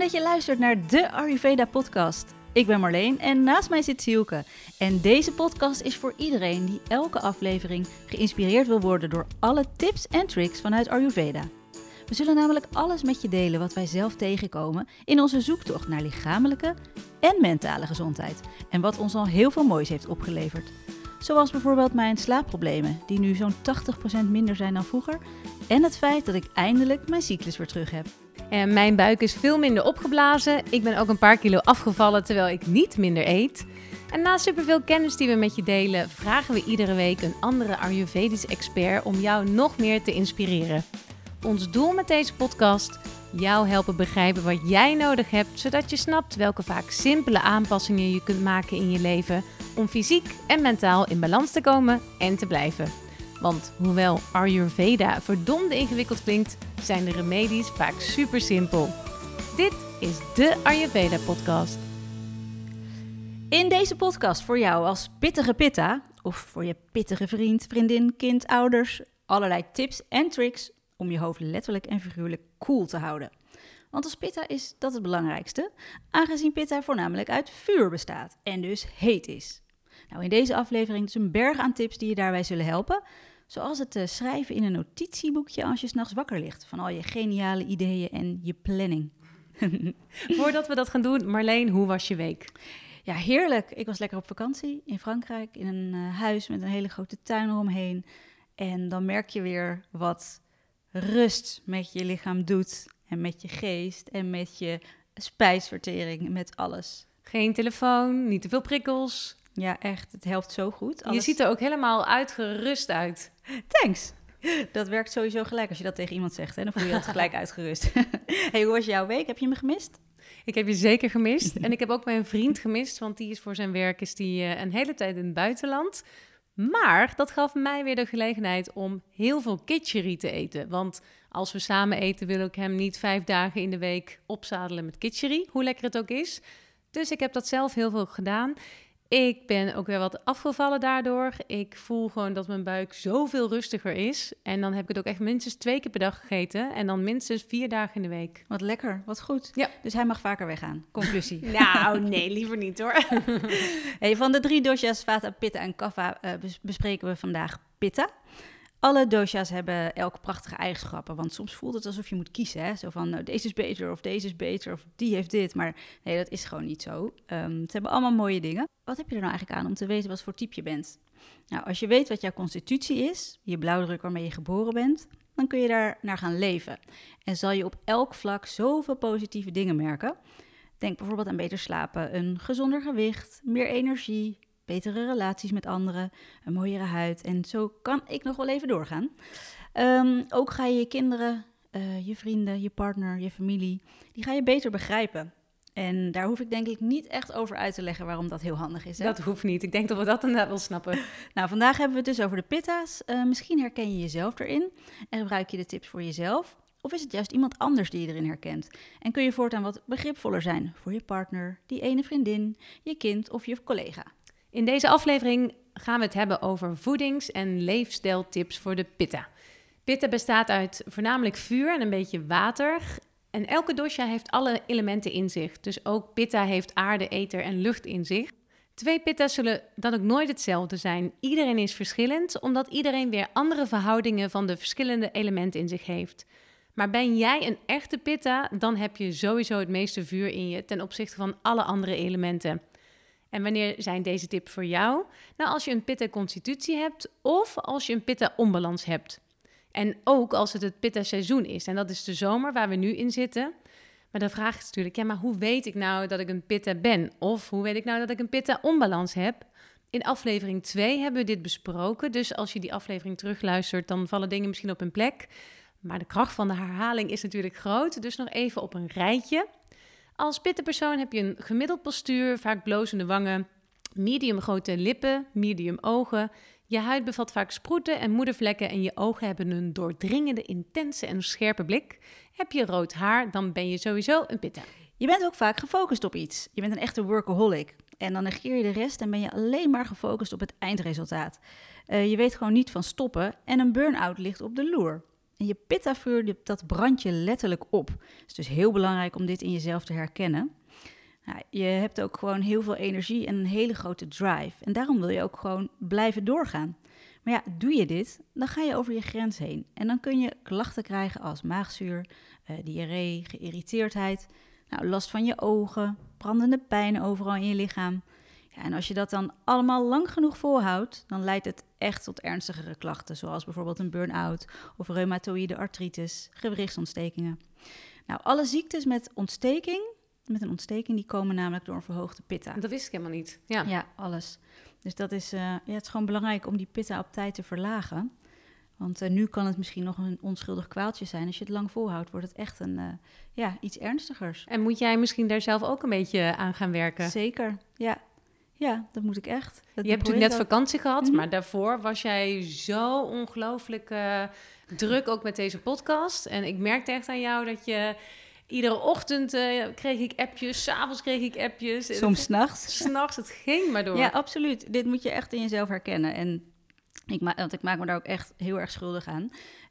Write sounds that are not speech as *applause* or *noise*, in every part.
dat je luistert naar de Ayurveda podcast. Ik ben Marleen en naast mij zit Sielke. En deze podcast is voor iedereen die elke aflevering geïnspireerd wil worden door alle tips en tricks vanuit Ayurveda. We zullen namelijk alles met je delen wat wij zelf tegenkomen in onze zoektocht naar lichamelijke en mentale gezondheid. En wat ons al heel veel moois heeft opgeleverd. Zoals bijvoorbeeld mijn slaapproblemen, die nu zo'n 80% minder zijn dan vroeger. En het feit dat ik eindelijk mijn cyclus weer terug heb. En mijn buik is veel minder opgeblazen. Ik ben ook een paar kilo afgevallen terwijl ik niet minder eet. En na superveel kennis die we met je delen, vragen we iedere week een andere Ayurvedisch expert om jou nog meer te inspireren. Ons doel met deze podcast: jou helpen begrijpen wat jij nodig hebt, zodat je snapt welke vaak simpele aanpassingen je kunt maken in je leven om fysiek en mentaal in balans te komen en te blijven. Want hoewel Ayurveda verdomde ingewikkeld klinkt, zijn de remedies vaak super simpel. Dit is de Ayurveda podcast. In deze podcast voor jou als pittige pitta, of voor je pittige vriend, vriendin, kind, ouders, allerlei tips en tricks om je hoofd letterlijk en figuurlijk cool te houden. Want als pitta is dat het belangrijkste, aangezien pitta voornamelijk uit vuur bestaat en dus heet is. Nou, in deze aflevering dus een berg aan tips die je daarbij zullen helpen. Zoals het uh, schrijven in een notitieboekje als je s'nachts wakker ligt. Van al je geniale ideeën en je planning. *laughs* Voordat we dat gaan doen, Marleen, hoe was je week? Ja, heerlijk. Ik was lekker op vakantie in Frankrijk. In een uh, huis met een hele grote tuin eromheen. En dan merk je weer wat rust met je lichaam doet. En met je geest en met je spijsvertering, met alles. Geen telefoon, niet te veel prikkels. Ja, echt. Het helpt zo goed. Je ziet er ook helemaal uitgerust uit. Thanks. Dat werkt sowieso gelijk als je dat tegen iemand zegt. Hè? Dan voel je dat gelijk *laughs* uitgerust. *laughs* hey, hoe was jouw week? Heb je me gemist? Ik heb je zeker gemist. en ik heb ook mijn vriend gemist, want die is voor zijn werk is die, uh, een hele tijd in het buitenland. Maar dat gaf mij weer de gelegenheid om heel veel kitchery te eten. Want als we samen eten, wil ik hem niet vijf dagen in de week opzadelen met kitchery, hoe lekker het ook is. Dus ik heb dat zelf heel veel gedaan. Ik ben ook weer wat afgevallen daardoor. Ik voel gewoon dat mijn buik zoveel rustiger is. En dan heb ik het ook echt minstens twee keer per dag gegeten. En dan minstens vier dagen in de week. Wat lekker, wat goed. Ja. Dus hij mag vaker weggaan. Conclusie. *laughs* nou, nee, liever niet hoor. *laughs* hey, van de drie doshas, vata, pitta en kapha, uh, bespreken we vandaag pitta. Alle dosha's hebben elke prachtige eigenschappen. Want soms voelt het alsof je moet kiezen. Hè? Zo van, nou, deze is beter of deze is beter of die heeft dit. Maar nee, dat is gewoon niet zo. Um, ze hebben allemaal mooie dingen. Wat heb je er nou eigenlijk aan om te weten wat voor type je bent? Nou, als je weet wat jouw constitutie is, je blauwdruk waarmee je geboren bent, dan kun je daar naar gaan leven. En zal je op elk vlak zoveel positieve dingen merken. Denk bijvoorbeeld aan beter slapen, een gezonder gewicht, meer energie, betere relaties met anderen, een mooiere huid. En zo kan ik nog wel even doorgaan. Um, ook ga je je kinderen, uh, je vrienden, je partner, je familie, die ga je beter begrijpen. En daar hoef ik denk ik niet echt over uit te leggen waarom dat heel handig is. Hè? Dat hoeft niet. Ik denk dat we dat inderdaad wel snappen. *laughs* nou, vandaag hebben we het dus over de pitta's. Uh, misschien herken je jezelf erin en gebruik je de tips voor jezelf. Of is het juist iemand anders die je erin herkent? En kun je voortaan wat begripvoller zijn voor je partner, die ene vriendin, je kind of je collega? In deze aflevering gaan we het hebben over voedings- en leefstijltips voor de pitta. Pitta bestaat uit voornamelijk vuur en een beetje water. En elke dosha heeft alle elementen in zich. Dus ook pitta heeft aarde, ether en lucht in zich. Twee pitta's zullen dan ook nooit hetzelfde zijn. Iedereen is verschillend, omdat iedereen weer andere verhoudingen van de verschillende elementen in zich heeft. Maar ben jij een echte pitta, dan heb je sowieso het meeste vuur in je ten opzichte van alle andere elementen. En wanneer zijn deze tips voor jou? Nou, als je een pitta-constitutie hebt of als je een pitta-onbalans hebt. En ook als het het pitta-seizoen is. En dat is de zomer waar we nu in zitten. Maar de vraag is natuurlijk, ja, maar hoe weet ik nou dat ik een pitta ben? Of hoe weet ik nou dat ik een pitta-onbalans heb? In aflevering 2 hebben we dit besproken. Dus als je die aflevering terugluistert, dan vallen dingen misschien op hun plek. Maar de kracht van de herhaling is natuurlijk groot. Dus nog even op een rijtje. Als pittenpersoon heb je een gemiddeld postuur, vaak blozende wangen, medium grote lippen, medium ogen. Je huid bevat vaak sproeten en moedervlekken en je ogen hebben een doordringende, intense en scherpe blik. Heb je rood haar, dan ben je sowieso een pitta. Je bent ook vaak gefocust op iets. Je bent een echte workaholic. En dan negeer je de rest en ben je alleen maar gefocust op het eindresultaat. Uh, je weet gewoon niet van stoppen en een burn-out ligt op de loer. En je pitta-vuur, dat brandt je letterlijk op. Het is dus heel belangrijk om dit in jezelf te herkennen. Nou, je hebt ook gewoon heel veel energie en een hele grote drive. En daarom wil je ook gewoon blijven doorgaan. Maar ja, doe je dit, dan ga je over je grens heen. En dan kun je klachten krijgen als maagzuur, uh, diarree, geïrriteerdheid, nou, last van je ogen, brandende pijn overal in je lichaam. Ja, en als je dat dan allemaal lang genoeg volhoudt, dan leidt het echt tot ernstigere klachten, zoals bijvoorbeeld een burn-out of reumatoïde artritis, gewrichtsontstekingen. Nou, alle ziektes met ontsteking, met een ontsteking, die komen namelijk door een verhoogde pitta. Dat wist ik helemaal niet. Ja, ja alles. Dus dat is, uh, ja, het is gewoon belangrijk om die pitta op tijd te verlagen. Want uh, nu kan het misschien nog een onschuldig kwaaltje zijn. Als je het lang volhoudt, wordt het echt een, uh, ja, iets ernstigers. En moet jij misschien daar zelf ook een beetje aan gaan werken? Zeker, ja. Ja, dat moet ik echt. Dat je hebt natuurlijk net vakantie gehad, mm -hmm. maar daarvoor was jij zo ongelooflijk uh, druk ook met deze podcast. En ik merkte echt aan jou dat je iedere ochtend uh, kreeg ik appjes, s'avonds kreeg ik appjes. Soms s'nachts. *laughs* S'nachts, het ging maar door. Ja, absoluut. Dit moet je echt in jezelf herkennen. En ik, ma want ik maak me daar ook echt heel erg schuldig aan.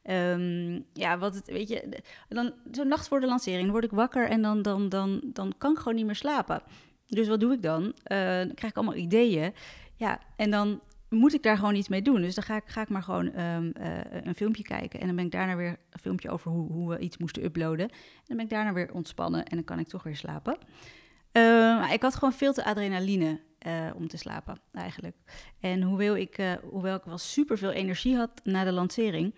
Um, ja, wat het, weet je, dan zo'n nacht voor de lancering dan word ik wakker en dan, dan, dan, dan kan ik gewoon niet meer slapen. Dus wat doe ik dan? Uh, dan krijg ik allemaal ideeën. Ja, en dan moet ik daar gewoon iets mee doen. Dus dan ga ik, ga ik maar gewoon um, uh, een filmpje kijken. En dan ben ik daarna weer een filmpje over hoe, hoe we iets moesten uploaden. En dan ben ik daarna weer ontspannen en dan kan ik toch weer slapen. Uh, ik had gewoon veel te adrenaline uh, om te slapen, eigenlijk. En hoewel ik, hoewel ik wel superveel energie had na de lancering,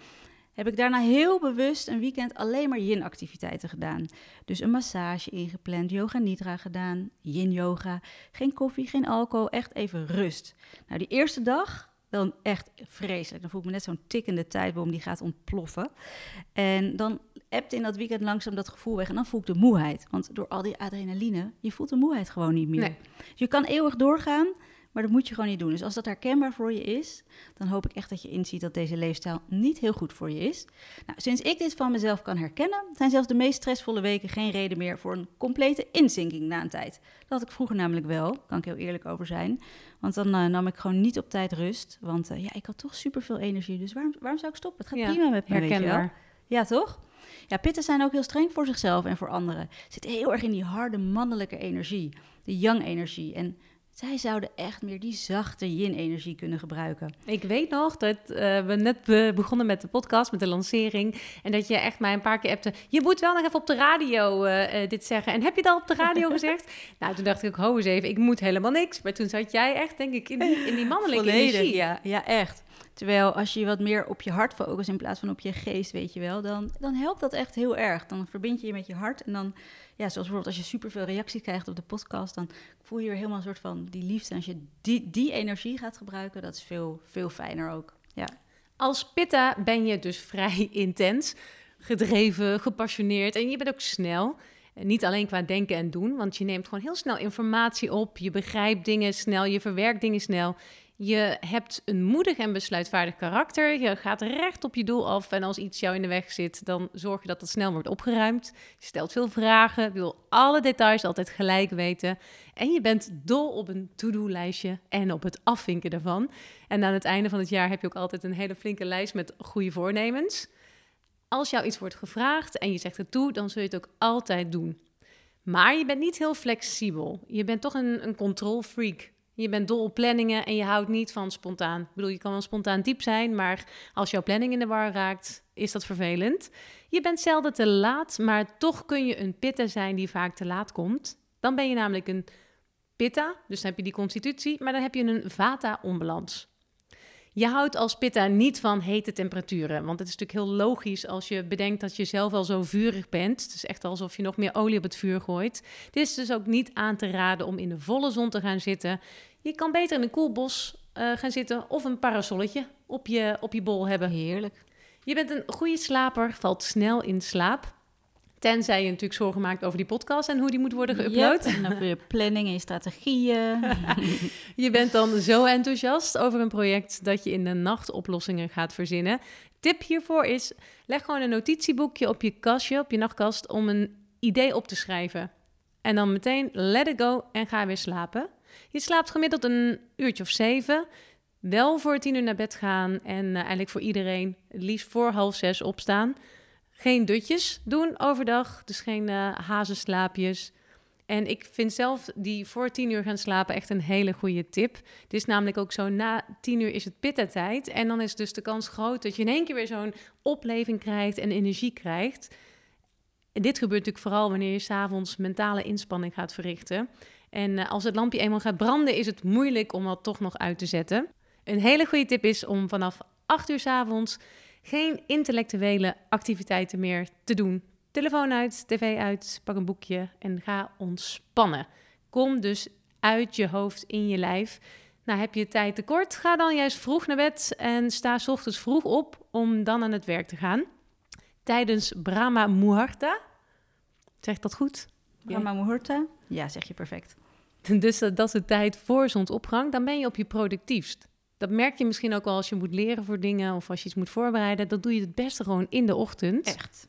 heb ik daarna heel bewust een weekend alleen maar yin-activiteiten gedaan. Dus een massage ingepland, yoga nidra gedaan, yin-yoga, geen koffie, geen alcohol, echt even rust. Nou, die eerste dag dan echt vreselijk. Dan voel ik me net zo'n tikkende tijdbom die gaat ontploffen. En dan hebt in dat weekend langzaam dat gevoel weg en dan voel ik de moeheid. Want door al die adrenaline, je voelt de moeheid gewoon niet meer. Nee. Dus je kan eeuwig doorgaan, maar dat moet je gewoon niet doen. Dus als dat herkenbaar voor je is, dan hoop ik echt dat je inziet dat deze leefstijl niet heel goed voor je is. Nou, sinds ik dit van mezelf kan herkennen, zijn zelfs de meest stressvolle weken geen reden meer voor een complete inzinking na een tijd. Dat had ik vroeger namelijk wel, kan ik heel eerlijk over zijn. Want dan uh, nam ik gewoon niet op tijd rust. Want uh, ja, ik had toch superveel energie. Dus waarom, waarom zou ik stoppen? Het gaat Ja, prima met me, herkenbaar. Ja, toch? Ja, pitten zijn ook heel streng voor zichzelf en voor anderen. Zitten heel erg in die harde mannelijke energie, de yang-energie. En zij zouden echt meer die zachte yin-energie kunnen gebruiken. Ik weet nog dat eh, we net be- begonnen met de podcast, met de lancering. En dat je echt mij een paar keer appte. Je moet wel nog even op de radio eh, eh, dit zeggen. En heb je dat op de radio *laughs* gezegd? Nou, toen dacht ik ook, ho eens even, ik moet helemaal niks. Maar toen zat jij echt, denk ik, in die, in die mannelijke Volledig, energie. Ja, ja, echt. Terwijl als je wat meer op je hart focust in plaats van op je geest, weet je wel, dan, dan helpt dat echt heel erg. Dan verbind je je met je hart en dan, ja, zoals bijvoorbeeld als je superveel reacties krijgt op de podcast, dan voel je weer helemaal een soort van die liefde. En als je die, die energie gaat gebruiken, dat is veel, veel fijner ook. Ja. Als pitta ben je dus vrij *laughs* intens, gedreven, gepassioneerd en je bent ook snel. Niet alleen qua denken en doen, want je neemt gewoon heel snel informatie op. Je begrijpt dingen snel, je verwerkt dingen snel. Je hebt een moedig en besluitvaardig karakter. Je gaat recht op je doel af. En als iets jou in de weg zit, dan zorg je dat het snel wordt opgeruimd. Je stelt veel vragen, wil alle details altijd gelijk weten. En je bent dol op een to-do-lijstje en op het afvinken daarvan. En aan het einde van het jaar heb je ook altijd een hele flinke lijst met goede voornemens. Als jou iets wordt gevraagd en je zegt het toe, dan zul je het ook altijd doen. Maar je bent niet heel flexibel. Je bent toch een, een control freak. Je bent dol op planningen en je houdt niet van spontaan. Ik bedoel, je kan wel spontaan diep zijn, maar als jouw planning in de war raakt, is dat vervelend. Je bent zelden te laat, maar toch kun je een pitta zijn die vaak te laat komt. Dan ben je namelijk een pitta, dus dan heb je die constitutie, maar dan heb je een vata-onbalans. Je houdt als pitta niet van hete temperaturen, want het is natuurlijk heel logisch als je bedenkt dat je zelf al zo vurig bent. Het is echt alsof je nog meer olie op het vuur gooit. Het is dus ook niet aan te raden om in de volle zon te gaan zitten. Je kan beter in een koel bos uh, gaan zitten of een parasolletje op je, op je bol hebben. Heerlijk. Je bent een goede slaper, valt snel in slaap. Tenzij je natuurlijk zorgen maakt over die podcast en hoe die moet worden geüpload. Yep, en over je *laughs* planning en je strategieën. je bent dan zo enthousiast over een project dat je in de nacht oplossingen gaat verzinnen. Tip hiervoor is, leg gewoon een notitieboekje op je kastje, op je nachtkast, om een idee op te schrijven. En dan meteen let it go en ga weer slapen. Je slaapt gemiddeld een uurtje of zeven. Wel voor tien uur naar bed gaan en uh, eigenlijk voor iedereen het liefst voor half zes opstaan. Geen dutjes doen overdag, dus geen uh, hazenslaapjes. En ik vind zelf die voor tien uur gaan slapen echt een hele goede tip. Het is namelijk ook zo, na tien uur is het pitta-tijd. En dan is dus de kans groot dat je in één keer weer zo'n opleving krijgt en energie krijgt. En dit gebeurt natuurlijk vooral wanneer je s'avonds mentale inspanning gaat verrichten. En uh, als het lampje eenmaal gaat branden, is het moeilijk om dat toch nog uit te zetten. Een hele goede tip is om vanaf 8 uur s avonds geen intellectuele activiteiten meer te doen. Telefoon uit, tv uit, pak een boekje en ga ontspannen. Kom dus uit je hoofd in je lijf. Nou, heb je tijd tekort, ga dan juist vroeg naar bed en sta s ochtends vroeg op om dan aan het werk te gaan. Tijdens Brahma Muhurta. Zeg dat goed? Brahma Muhurta? Ja, zeg je perfect. *laughs* Dus dat is de tijd voor zonsopgang. Dan ben je op je productiefst. Dat merk je misschien ook wel als je moet leren voor dingen of als je iets moet voorbereiden. Dat doe je het beste gewoon in de ochtend. Echt.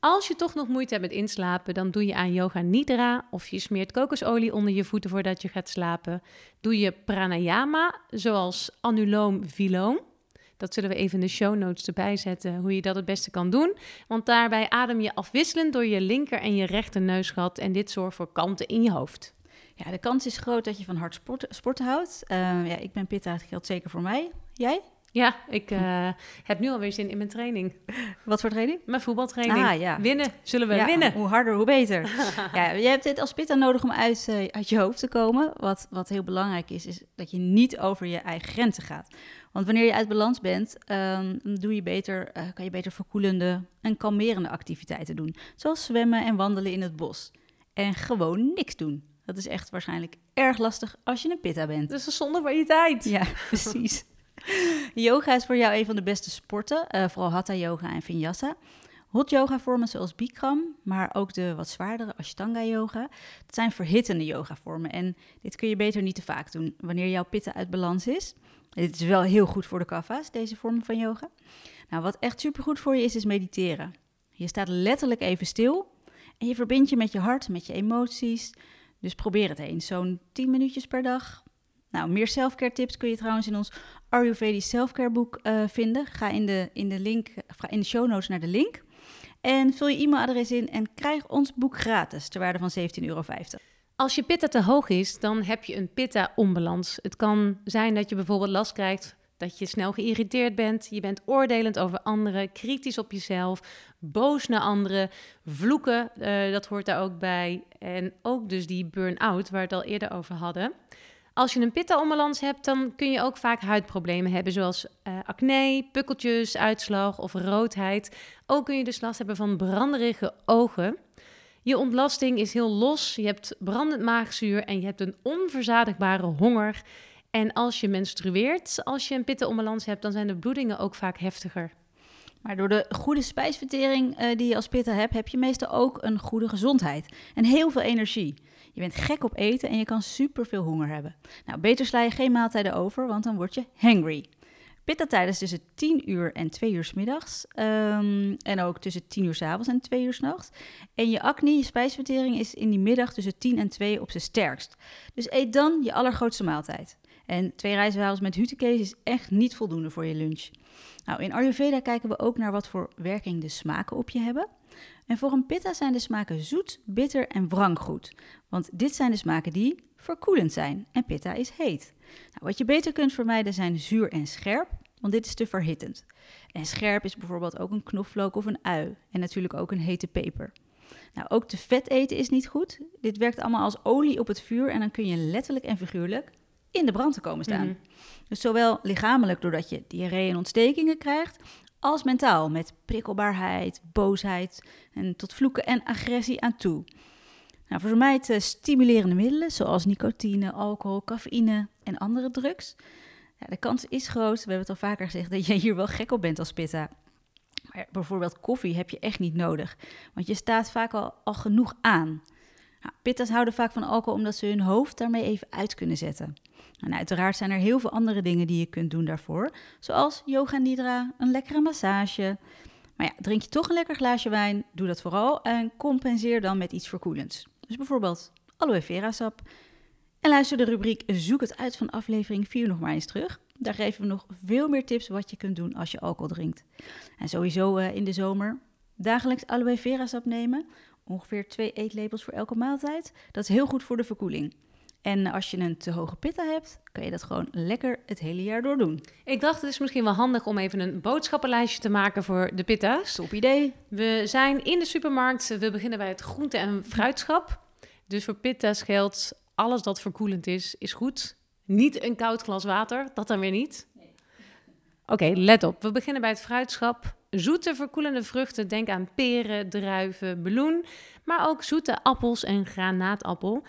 Als je toch nog moeite hebt met inslapen, dan doe je aan yoga nidra of je smeert kokosolie onder je voeten voordat je gaat slapen. Doe je pranayama, zoals anuloom viloom. Dat zullen we even in de show notes erbij zetten, hoe je dat het beste kan doen. Want daarbij adem je afwisselend door je linker en je rechter neusgat en dit zorgt voor kalmte in je hoofd. Ja, de kans is groot dat je van hard sporten, sporten houdt. Uh, ja, ik ben pitta, dat geldt zeker voor mij. Jij? Ja, ik uh, heb nu alweer zin in mijn training. Wat voor training? Mijn voetbaltraining. Ah, ja. Winnen, zullen we ja, winnen. Hoe harder, hoe beter. *laughs* ja, je hebt dit als pitta nodig om uit, uh, uit je hoofd te komen. Wat, wat heel belangrijk is, is dat je niet over je eigen grenzen gaat. Want wanneer je uit balans bent, um, doe je beter, uh, kan je beter verkoelende en kalmerende activiteiten doen. Zoals zwemmen en wandelen in het bos. En gewoon niks doen. Dat is echt waarschijnlijk erg lastig als je een pitta bent. Is een zonde van je tijd. Ja, *laughs* precies. yoga is voor jou een van de beste sporten, uh, vooral hatha yoga en vinyasa. Hot yoga vormen zoals Bikram, maar ook de wat zwaardere Ashtanga yoga. Dat zijn verhittende yoga vormen en dit kun je beter niet te vaak doen wanneer jouw pitta uit balans is. Dit is wel heel goed voor de kaffa's, deze vorm van yoga. Nou, wat echt supergoed voor je is, is mediteren. Je staat letterlijk even stil en je verbindt je met je hart, met je emoties. Dus probeer het eens, zo'n 10 minuutjes per dag. Nou, meer selfcare tips kun je trouwens in ons Ayurvedisch selfcare boek uh, vinden. Ga in de, in, de link, in de show notes naar de link. En vul je e-mailadres in en krijg ons boek gratis ter waarde van 17,50 euro. Als je pitta te hoog is, dan heb je een pitta-onbalans. Het kan zijn dat je bijvoorbeeld last krijgt dat je snel geïrriteerd bent, je bent oordelend over anderen, kritisch op jezelf, boos naar anderen, vloeken, uh, dat hoort daar ook bij. En ook dus die burn-out, waar we het al eerder over hadden. Als je een pitta-onbalans hebt, dan kun je ook vaak huidproblemen hebben, zoals uh, acne, pukkeltjes, uitslag of roodheid. Ook kun je dus last hebben van branderige ogen. Je ontlasting is heel los, je hebt brandend maagzuur en je hebt een onverzadigbare honger. En als je menstrueert, als je een pittenonbalans hebt, dan zijn de bloedingen ook vaak heftiger. Maar door de goede spijsvertering uh, die je als pitta hebt, heb je meestal ook een goede gezondheid en heel veel energie. Je bent gek op eten en je kan superveel honger hebben. Nou, beter sla je geen maaltijden over, want dan word je hangry. Pitta tijdens tussen 10 uur en 2 uur s middags. Um, en ook tussen 10 uur s avonds en 2 uur s nachts. En je acne, je spijsvertering, is in die middag tussen 10 en 2 op zijn sterkst. Dus eet dan je allergrootste maaltijd. En twee rijstwafels met hutekees is echt niet voldoende voor je lunch. Nou, in Ayurveda kijken we ook naar wat voor werking de smaken op je hebben. En voor een pitta zijn de smaken zoet, bitter en wrang goed. Want dit zijn de smaken die verkoelend zijn en pitta is heet. Nou, wat je beter kunt vermijden zijn zuur en scherp, want dit is te verhittend. En scherp is bijvoorbeeld ook een knoflook of een ui en natuurlijk ook een hete peper. Nou, ook te vet eten is niet goed. Dit werkt allemaal als olie op het vuur en dan kun je letterlijk en figuurlijk in de brand te komen staan. Mm -hmm. Dus zowel lichamelijk doordat je diarree en ontstekingen krijgt, als mentaal met prikkelbaarheid, boosheid en tot vloeken en agressie aan toe. Nou, vermijd uh, stimulerende middelen zoals nicotine, alcohol, cafeïne en andere drugs. Ja, de kans is groot, we hebben het al vaker gezegd, dat je hier wel gek op bent als pitta. Maar bijvoorbeeld koffie heb je echt niet nodig, want je staat vaak al, al genoeg aan. Nou, pitta's houden vaak van alcohol omdat ze hun hoofd daarmee even uit kunnen zetten. En uiteraard zijn er heel veel andere dingen die je kunt doen daarvoor, zoals yoga nidra, een lekkere massage. Maar ja, drink je toch een lekker glaasje wijn, doe dat vooral en compenseer dan met iets verkoelends. Dus bijvoorbeeld aloe vera sap. En luister de rubriek Zoek het uit van aflevering 4 nog maar eens terug. Daar geven we nog veel meer tips wat je kunt doen als je alcohol drinkt. En sowieso uh, in de zomer dagelijks aloe vera sap nemen. Ongeveer twee eetlepels voor elke maaltijd. Dat is heel goed voor de verkoeling. En als je een te hoge pitta hebt, kan je dat gewoon lekker het hele jaar door doen. Ik dacht het is misschien wel handig om even een boodschappenlijstje te maken voor de pitta's. Top idee. We zijn in de supermarkt. We beginnen bij het groente- en fruitschap. Dus voor pitta's geldt alles dat verkoelend is, is goed. Niet een koud glas water, dat dan weer niet. Oké, let op. We beginnen bij het fruitschap. Zoete verkoelende vruchten, denk aan peren, druiven, meloen, maar ook zoete appels en granaatappel.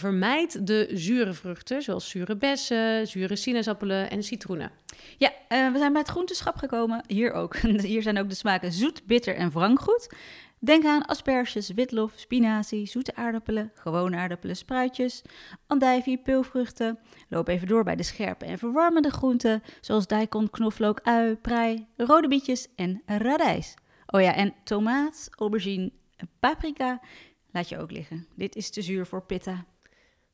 Vermijd de zure vruchten, zoals zure bessen, zure sinaasappelen en citroenen. Ja, uh, we zijn bij het groenteschap gekomen. Hier ook. *laughs* Hier zijn ook de smaken zoet, bitter en wranggoed. Denk aan asperges, witlof, spinazie, zoete aardappelen, gewone aardappelen, spruitjes, andijvie, peulvruchten. Loop even door bij de scherpe en verwarmende groenten, zoals daikon, knoflook, ui, prei, rode bietjes en radijs. Oh ja, en tomaat, aubergine, paprika laat je ook liggen. Dit is te zuur voor pitta.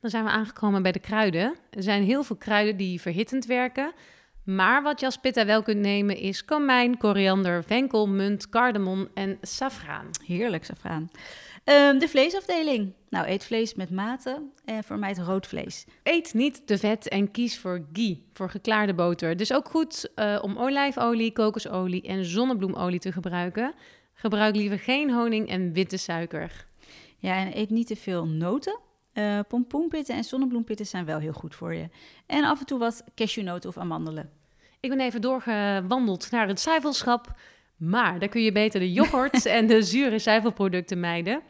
Dan zijn we aangekomen bij de kruiden. Er zijn heel veel kruiden die verhittend werken. Maar wat je als pitta wel kunt nemen is komijn, koriander, venkel, munt, cardamom en safraan. Heerlijk, safraan. Um, de vleesafdeling. Nou, eet vlees met mate en vermijd rood vlees. Eet niet te vet en kies voor ghee, voor geklaarde boter. Dus ook goed uh, om olijfolie, kokosolie en zonnebloemolie te gebruiken. Gebruik liever geen honing en witte suiker. Ja, en eet niet te veel noten. Uh, pompoenpitten en zonnebloempitten zijn wel heel goed voor je. En af en toe wat cashewnoten of amandelen. Ik ben even doorgewandeld naar het zuivelschap. Maar daar kun je beter de yoghurt *laughs* en de zure zuivelproducten mijden.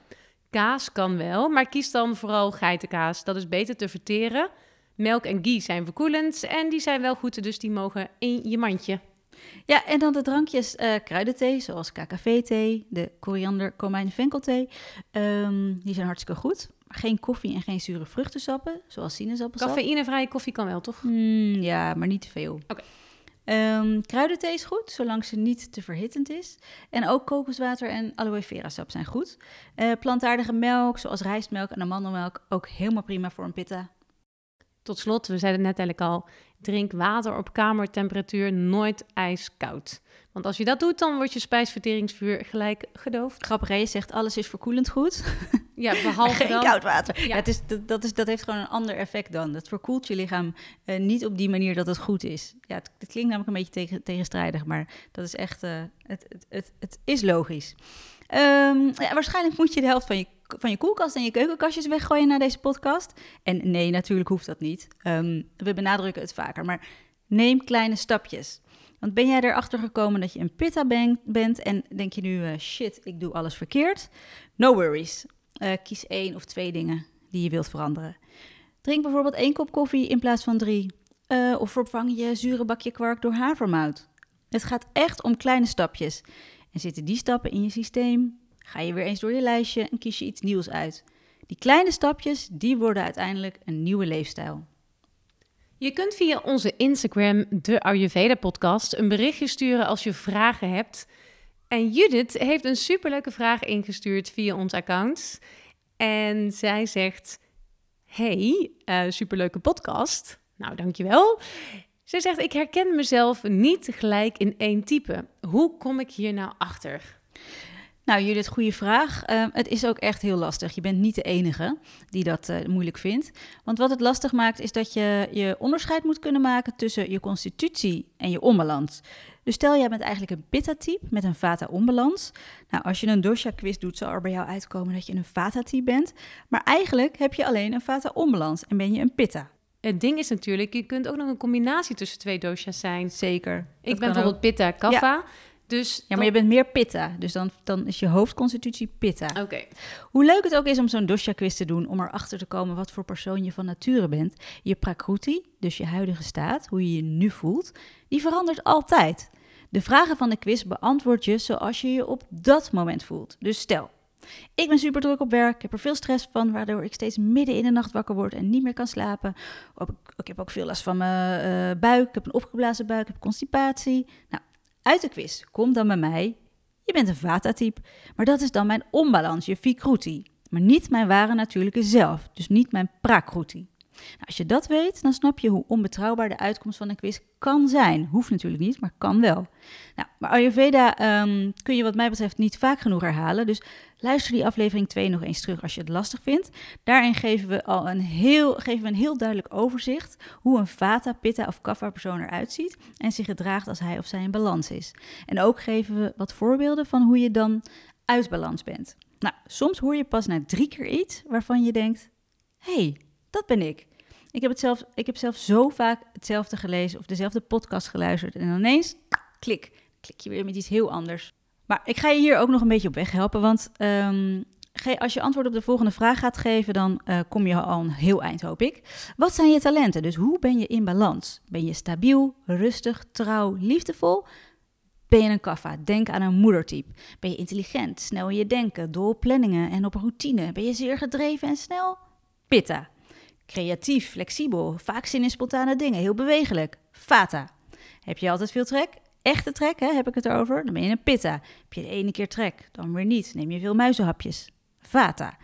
Kaas kan wel, maar kies dan vooral geitenkaas. Dat is beter te verteren. Melk en ghee zijn verkoelend en die zijn wel goed, dus die mogen in je mandje. Ja, en dan de drankjes uh, kruidenthee, zoals KKV-thee, de koriander, komijn, venkelthee. Um, die zijn hartstikke goed. Geen koffie en geen zure vruchtensappen, zoals sinaasappelsap. Cafeïnevrije koffie kan wel, toch? Mm, ja, maar niet te veel. Oké. Okay. Um, kruidenthee is goed, zolang ze niet te verhittend is. En ook kokoswater en aloe vera sap zijn goed. Uh, plantaardige melk, zoals rijstmelk en amandelmelk, ook helemaal prima voor een pitta. Tot slot, we zeiden net eigenlijk al, drink water op kamertemperatuur, nooit ijskoud. Want als je dat doet, dan wordt je spijsverteringsvuur gelijk gedoofd. Grappig, zegt alles is verkoelend goed. *laughs* Ja, *laughs* behalve Geen koud water. Ja. het is, dat, dat, is, dat heeft gewoon een ander effect dan. Dat verkoelt je lichaam uh, niet op die manier dat het goed is. Ja, het, het klinkt namelijk een beetje tegen, tegenstrijdig, maar dat is echt, uh, het, het, het, het is logisch. Um, ja, waarschijnlijk moet je de helft van je, van je koelkast en je keukenkastjes weggooien na deze podcast. En nee, natuurlijk hoeft dat niet. Um, we benadrukken het vaker, maar neem kleine stapjes. Want ben jij erachter gekomen dat je een pitta bent en denk je nu, uh, shit, ik doe alles verkeerd? No worries. Uh, kies één of twee dingen die je wilt veranderen. Drink bijvoorbeeld één kop koffie in plaats van drie. Uh, of vervang je zure bakje kwark door havermout. Het gaat echt om kleine stapjes. En zitten die stappen in je systeem, ga je weer eens door je lijstje en kies je iets nieuws uit. Die kleine stapjes, die worden uiteindelijk een nieuwe leefstijl. Je kunt via onze Instagram, de Ayurveda podcast, een berichtje sturen als je vragen hebt. En Judith heeft een superleuke vraag ingestuurd via ons account. En zij zegt: Hey, uh, superleuke podcast. Nou, dankjewel. Zij zegt: Ik herken mezelf niet gelijk in één type. Hoe kom ik hier nou achter? Nou, Judith, goede vraag. Uh, het is ook echt heel lastig. Je bent niet de enige die dat uh, moeilijk vindt. Want wat het lastig maakt, is dat je je onderscheid moet kunnen maken tussen je constitutie en je onbalans. Dus stel, jij bent eigenlijk een pitta-type met een vata-onbalans. Nou, als je een dosha-quiz doet, zal er bij jou uitkomen dat je een vata-type bent. Maar eigenlijk heb je alleen een vata-onbalans en ben je een pitta. Het ding is natuurlijk, je kunt ook nog een combinatie tussen twee dosha's zijn. Zeker. Ik ben bijvoorbeeld ook. pitta, kapha. Ja. Dus ja, maar je bent meer pitta. Dus dan, dan is je hoofdconstitutie pitta. Oké. Hoe leuk het ook is om zo'n dosha-quiz te doen... om erachter te komen wat voor persoon je van nature bent. Je prakruti, dus je huidige staat, hoe je je nu voelt... die verandert altijd. De vragen van de quiz beantwoord je zoals je je op dat moment voelt. Dus stel, ik ben super druk op werk, ik heb er veel stress van, waardoor ik steeds midden in de nacht wakker word en niet meer kan slapen. Ik heb ook veel last van mijn uh, buik, ik heb een opgeblazen buik, ik heb constipatie. Nou, uit de quiz, kom dan bij mij. Je bent een vata-type, maar dat is dan mijn onbalans, je vikruti. Maar niet mijn ware natuurlijke zelf, dus niet mijn prakruti. Nou, als je dat weet, dan snap je hoe onbetrouwbaar de uitkomst van een quiz kan zijn. Hoeft natuurlijk niet, maar kan wel. Nou, maar Ayurveda um, kun je wat mij betreft niet vaak genoeg herhalen. Dus luister die aflevering 2 nog eens terug als je het lastig vindt. Daarin geven we al een heel, geven we een heel duidelijk overzicht hoe een Vata, Pitta of Kapha persoon eruit ziet en zich gedraagt als hij of zij in balans is. En ook geven we wat voorbeelden van hoe je dan uit balans bent. Nou, soms hoor je pas na drie keer iets waarvan je denkt: hé, hey, dat ben ik. Ik heb, het zelf, ik heb zelf zo vaak hetzelfde gelezen of dezelfde podcast geluisterd. En ineens, klik, klik je weer met iets heel anders. Maar ik ga je hier ook nog een beetje op weg helpen. Want um, als je antwoord op de volgende vraag gaat geven, dan uh, kom je al een heel eind, hoop ik. Wat zijn je talenten? Dus hoe ben je in balans? Ben je stabiel, rustig, trouw, liefdevol? Ben je een kaffa? Denk aan een moedertype. Ben je intelligent, snel in je denken, dol op planningen en op routine? Ben je zeer gedreven en snel? Pitta. Creatief, flexibel, vaak zin in spontane dingen, heel bewegelijk. Vata. Heb je altijd veel trek? Echte trek, hè, heb ik het erover? Dan ben je een pitta. Heb je de ene keer trek, dan weer niet. Neem je veel muizenhapjes. Vata.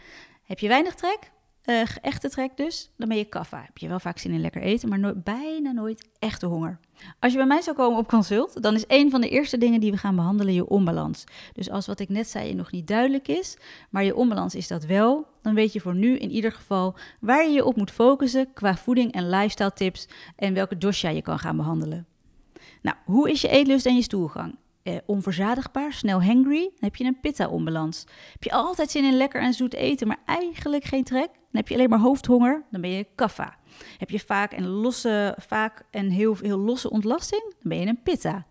Heb je weinig trek? Uh, echte trek dus, dan ben je kaffa. Heb je wel vaak zin in lekker eten, maar bijna nooit echte honger. Als je bij mij zou komen op consult, dan is een van de eerste dingen die we gaan behandelen je onbalans. Dus als wat ik net zei je nog niet duidelijk is, maar je onbalans is dat wel, dan weet je voor nu in ieder geval waar je je op moet focussen qua voeding en lifestyle tips en welke dosha je kan gaan behandelen. Nou, hoe is je eetlust en je stoelgang? eh, onverzadigbaar, snel hangry, dan heb je een pitta-onbalans. Heb je altijd zin in lekker en zoet eten, maar eigenlijk geen trek, heb je alleen maar hoofdhonger, dan ben je kaffa. Heb je vaak een, losse, vaak een heel, heel losse ontlasting, dan ben je een pitta.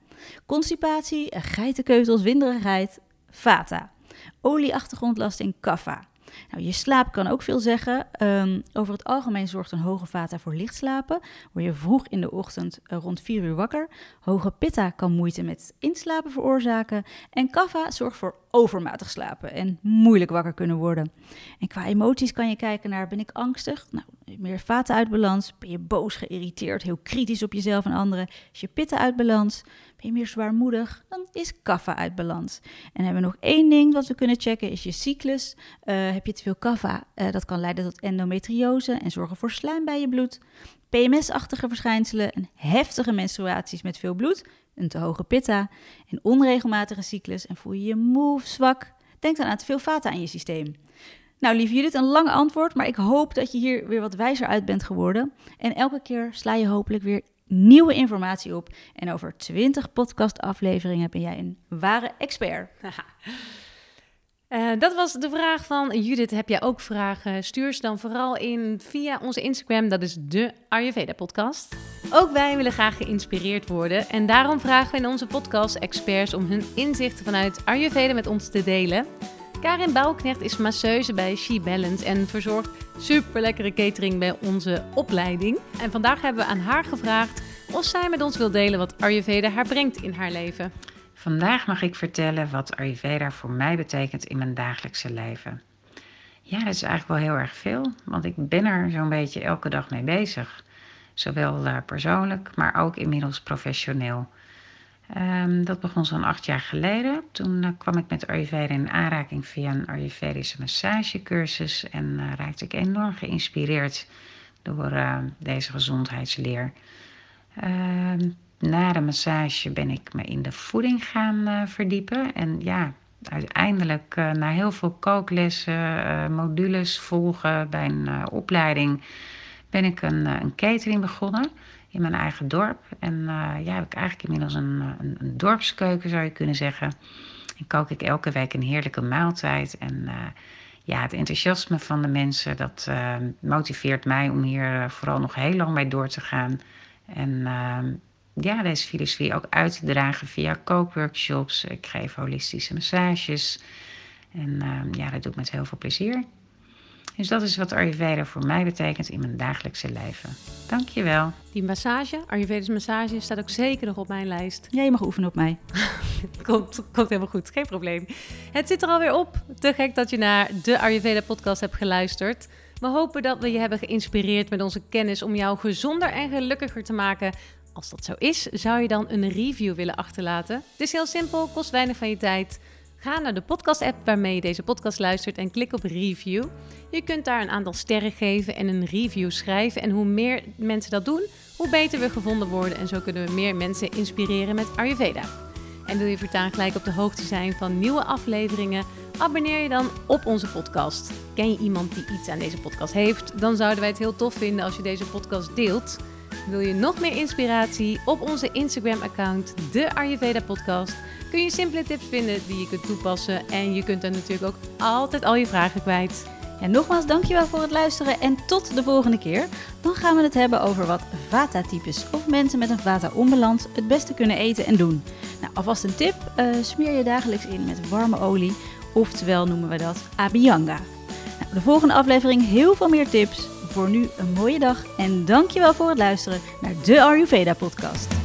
Constipatie, geitenkeutels, winderigheid, vata. Olieachtige ontlasting, kaffa. Nou, je slaap kan ook veel zeggen. Um, over het algemeen zorgt een hoge vata voor licht slapen. Word je vroeg in de ochtend uh, rond 4 uur wakker. Hoge pitta kan moeite met inslapen veroorzaken. En kaffa zorgt voor overmatig slapen en moeilijk wakker kunnen worden. En qua emoties kan je kijken naar, ben ik angstig? Nou, meer vata uit balans. Ben je boos, geïrriteerd, heel kritisch op jezelf en anderen? Is je pitta uit balans? Ben je meer zwaarmoedig? Dan is kaffa uit balans. En hebben we nog één ding wat we kunnen checken, is je cyclus. Uh, heb je te veel kaffa? Uh, dat kan leiden tot endometriose en zorgen voor slijm bij je bloed. PMS-achtige verschijnselen en heftige menstruaties met veel bloed, een te hoge pitta, en onregelmatige cyclus en voel je je moe zwak. Denk dan aan te veel vata in je systeem. Nou, lieve Judith, een lang antwoord, maar ik hoop dat je hier weer wat wijzer uit bent geworden. En elke keer sla je hopelijk weer nieuwe informatie op. En over 20 podcastafleveringen ben jij een ware expert. *laughs* Uh, dat was de vraag van Judith. Heb jij ook vragen? Stuur ze dan vooral in via onze Instagram. Dat is de Ayurveda podcast. Ook wij willen graag geïnspireerd worden. En daarom vragen we in onze podcast experts om hun inzichten vanuit Ayurveda met ons te delen. Karin Bouwknecht is masseuse bij She Balance en verzorgt super lekkere catering bij onze opleiding. En vandaag hebben we aan haar gevraagd of zij met ons wil delen wat Ayurveda haar brengt in haar leven. Vandaag mag ik vertellen wat Ayurveda voor mij betekent in mijn dagelijkse leven. Ja, dat is eigenlijk wel heel erg veel, want ik ben er zo'n beetje elke dag mee bezig. Zowel uh, persoonlijk, maar ook inmiddels professioneel. Um, dat begon zo'n acht jaar geleden. Toen uh, kwam ik met Ayurveda in aanraking via een Ayurvedische massagecursus en uh, raakte ik enorm geïnspireerd door deze gezondheidsleer. Na de massage ben ik me in de voeding gaan uh, verdiepen. En ja, uiteindelijk uh, na heel veel kooklessen, uh, modules volgen bij een opleiding, ben ik een, een, catering begonnen in mijn eigen dorp. En ja, heb ik eigenlijk inmiddels een, een, een, dorpskeuken zou je kunnen zeggen. En kook ik elke week een heerlijke maaltijd. En ja, het enthousiasme van de mensen, dat motiveert mij om hier vooral nog heel lang bij door te gaan. En ja, deze filosofie ook uit te dragen via kookworkshops. Ik geef holistische massages. En ehm, ja, dat doe ik met heel veel plezier. Dus dat is wat Ayurveda voor mij betekent in mijn dagelijkse leven. Dankjewel. Die massage, Ayurvedische massage, staat ook zeker nog op mijn lijst. Ja, je mag oefenen op mij. *laughs* komt, komt helemaal goed, geen probleem. Het zit er alweer op. Te gek dat je naar de Ayurveda podcast hebt geluisterd. We hopen dat we je hebben geïnspireerd met onze kennis om jou gezonder en gelukkiger te maken als dat zo is, zou je dan een review willen achterlaten? Het is heel simpel, kost weinig van je tijd. Ga naar de podcast-app waarmee je deze podcast luistert en klik op review. Je kunt daar een aantal sterren geven en een review schrijven. En hoe meer mensen dat doen, hoe beter we gevonden worden. En zo kunnen we meer mensen inspireren met Ayurveda. En wil je voortaan gelijk op de hoogte zijn van nieuwe afleveringen? Abonneer je dan op onze podcast. Ken je iemand die iets aan deze podcast heeft? Dan zouden wij het heel tof vinden als je deze podcast deelt. Wil je nog meer inspiratie? Op onze Instagram-account, de Ayurveda Podcast, kun je simpele tips vinden die je kunt toepassen. En je kunt dan natuurlijk ook altijd al je vragen kwijt. En nogmaals, dankjewel voor het luisteren en tot de volgende keer. Dan gaan we het hebben over wat Vata-types of mensen met een Vata-onbalans het beste kunnen eten en doen. Nou, alvast een tip, uh, smeer je dagelijks in met warme olie, oftewel noemen we dat Abhyanga. Nou, de volgende aflevering heel veel meer tips. Voor nu een mooie dag en dankjewel voor het luisteren naar de Ayurveda podcast.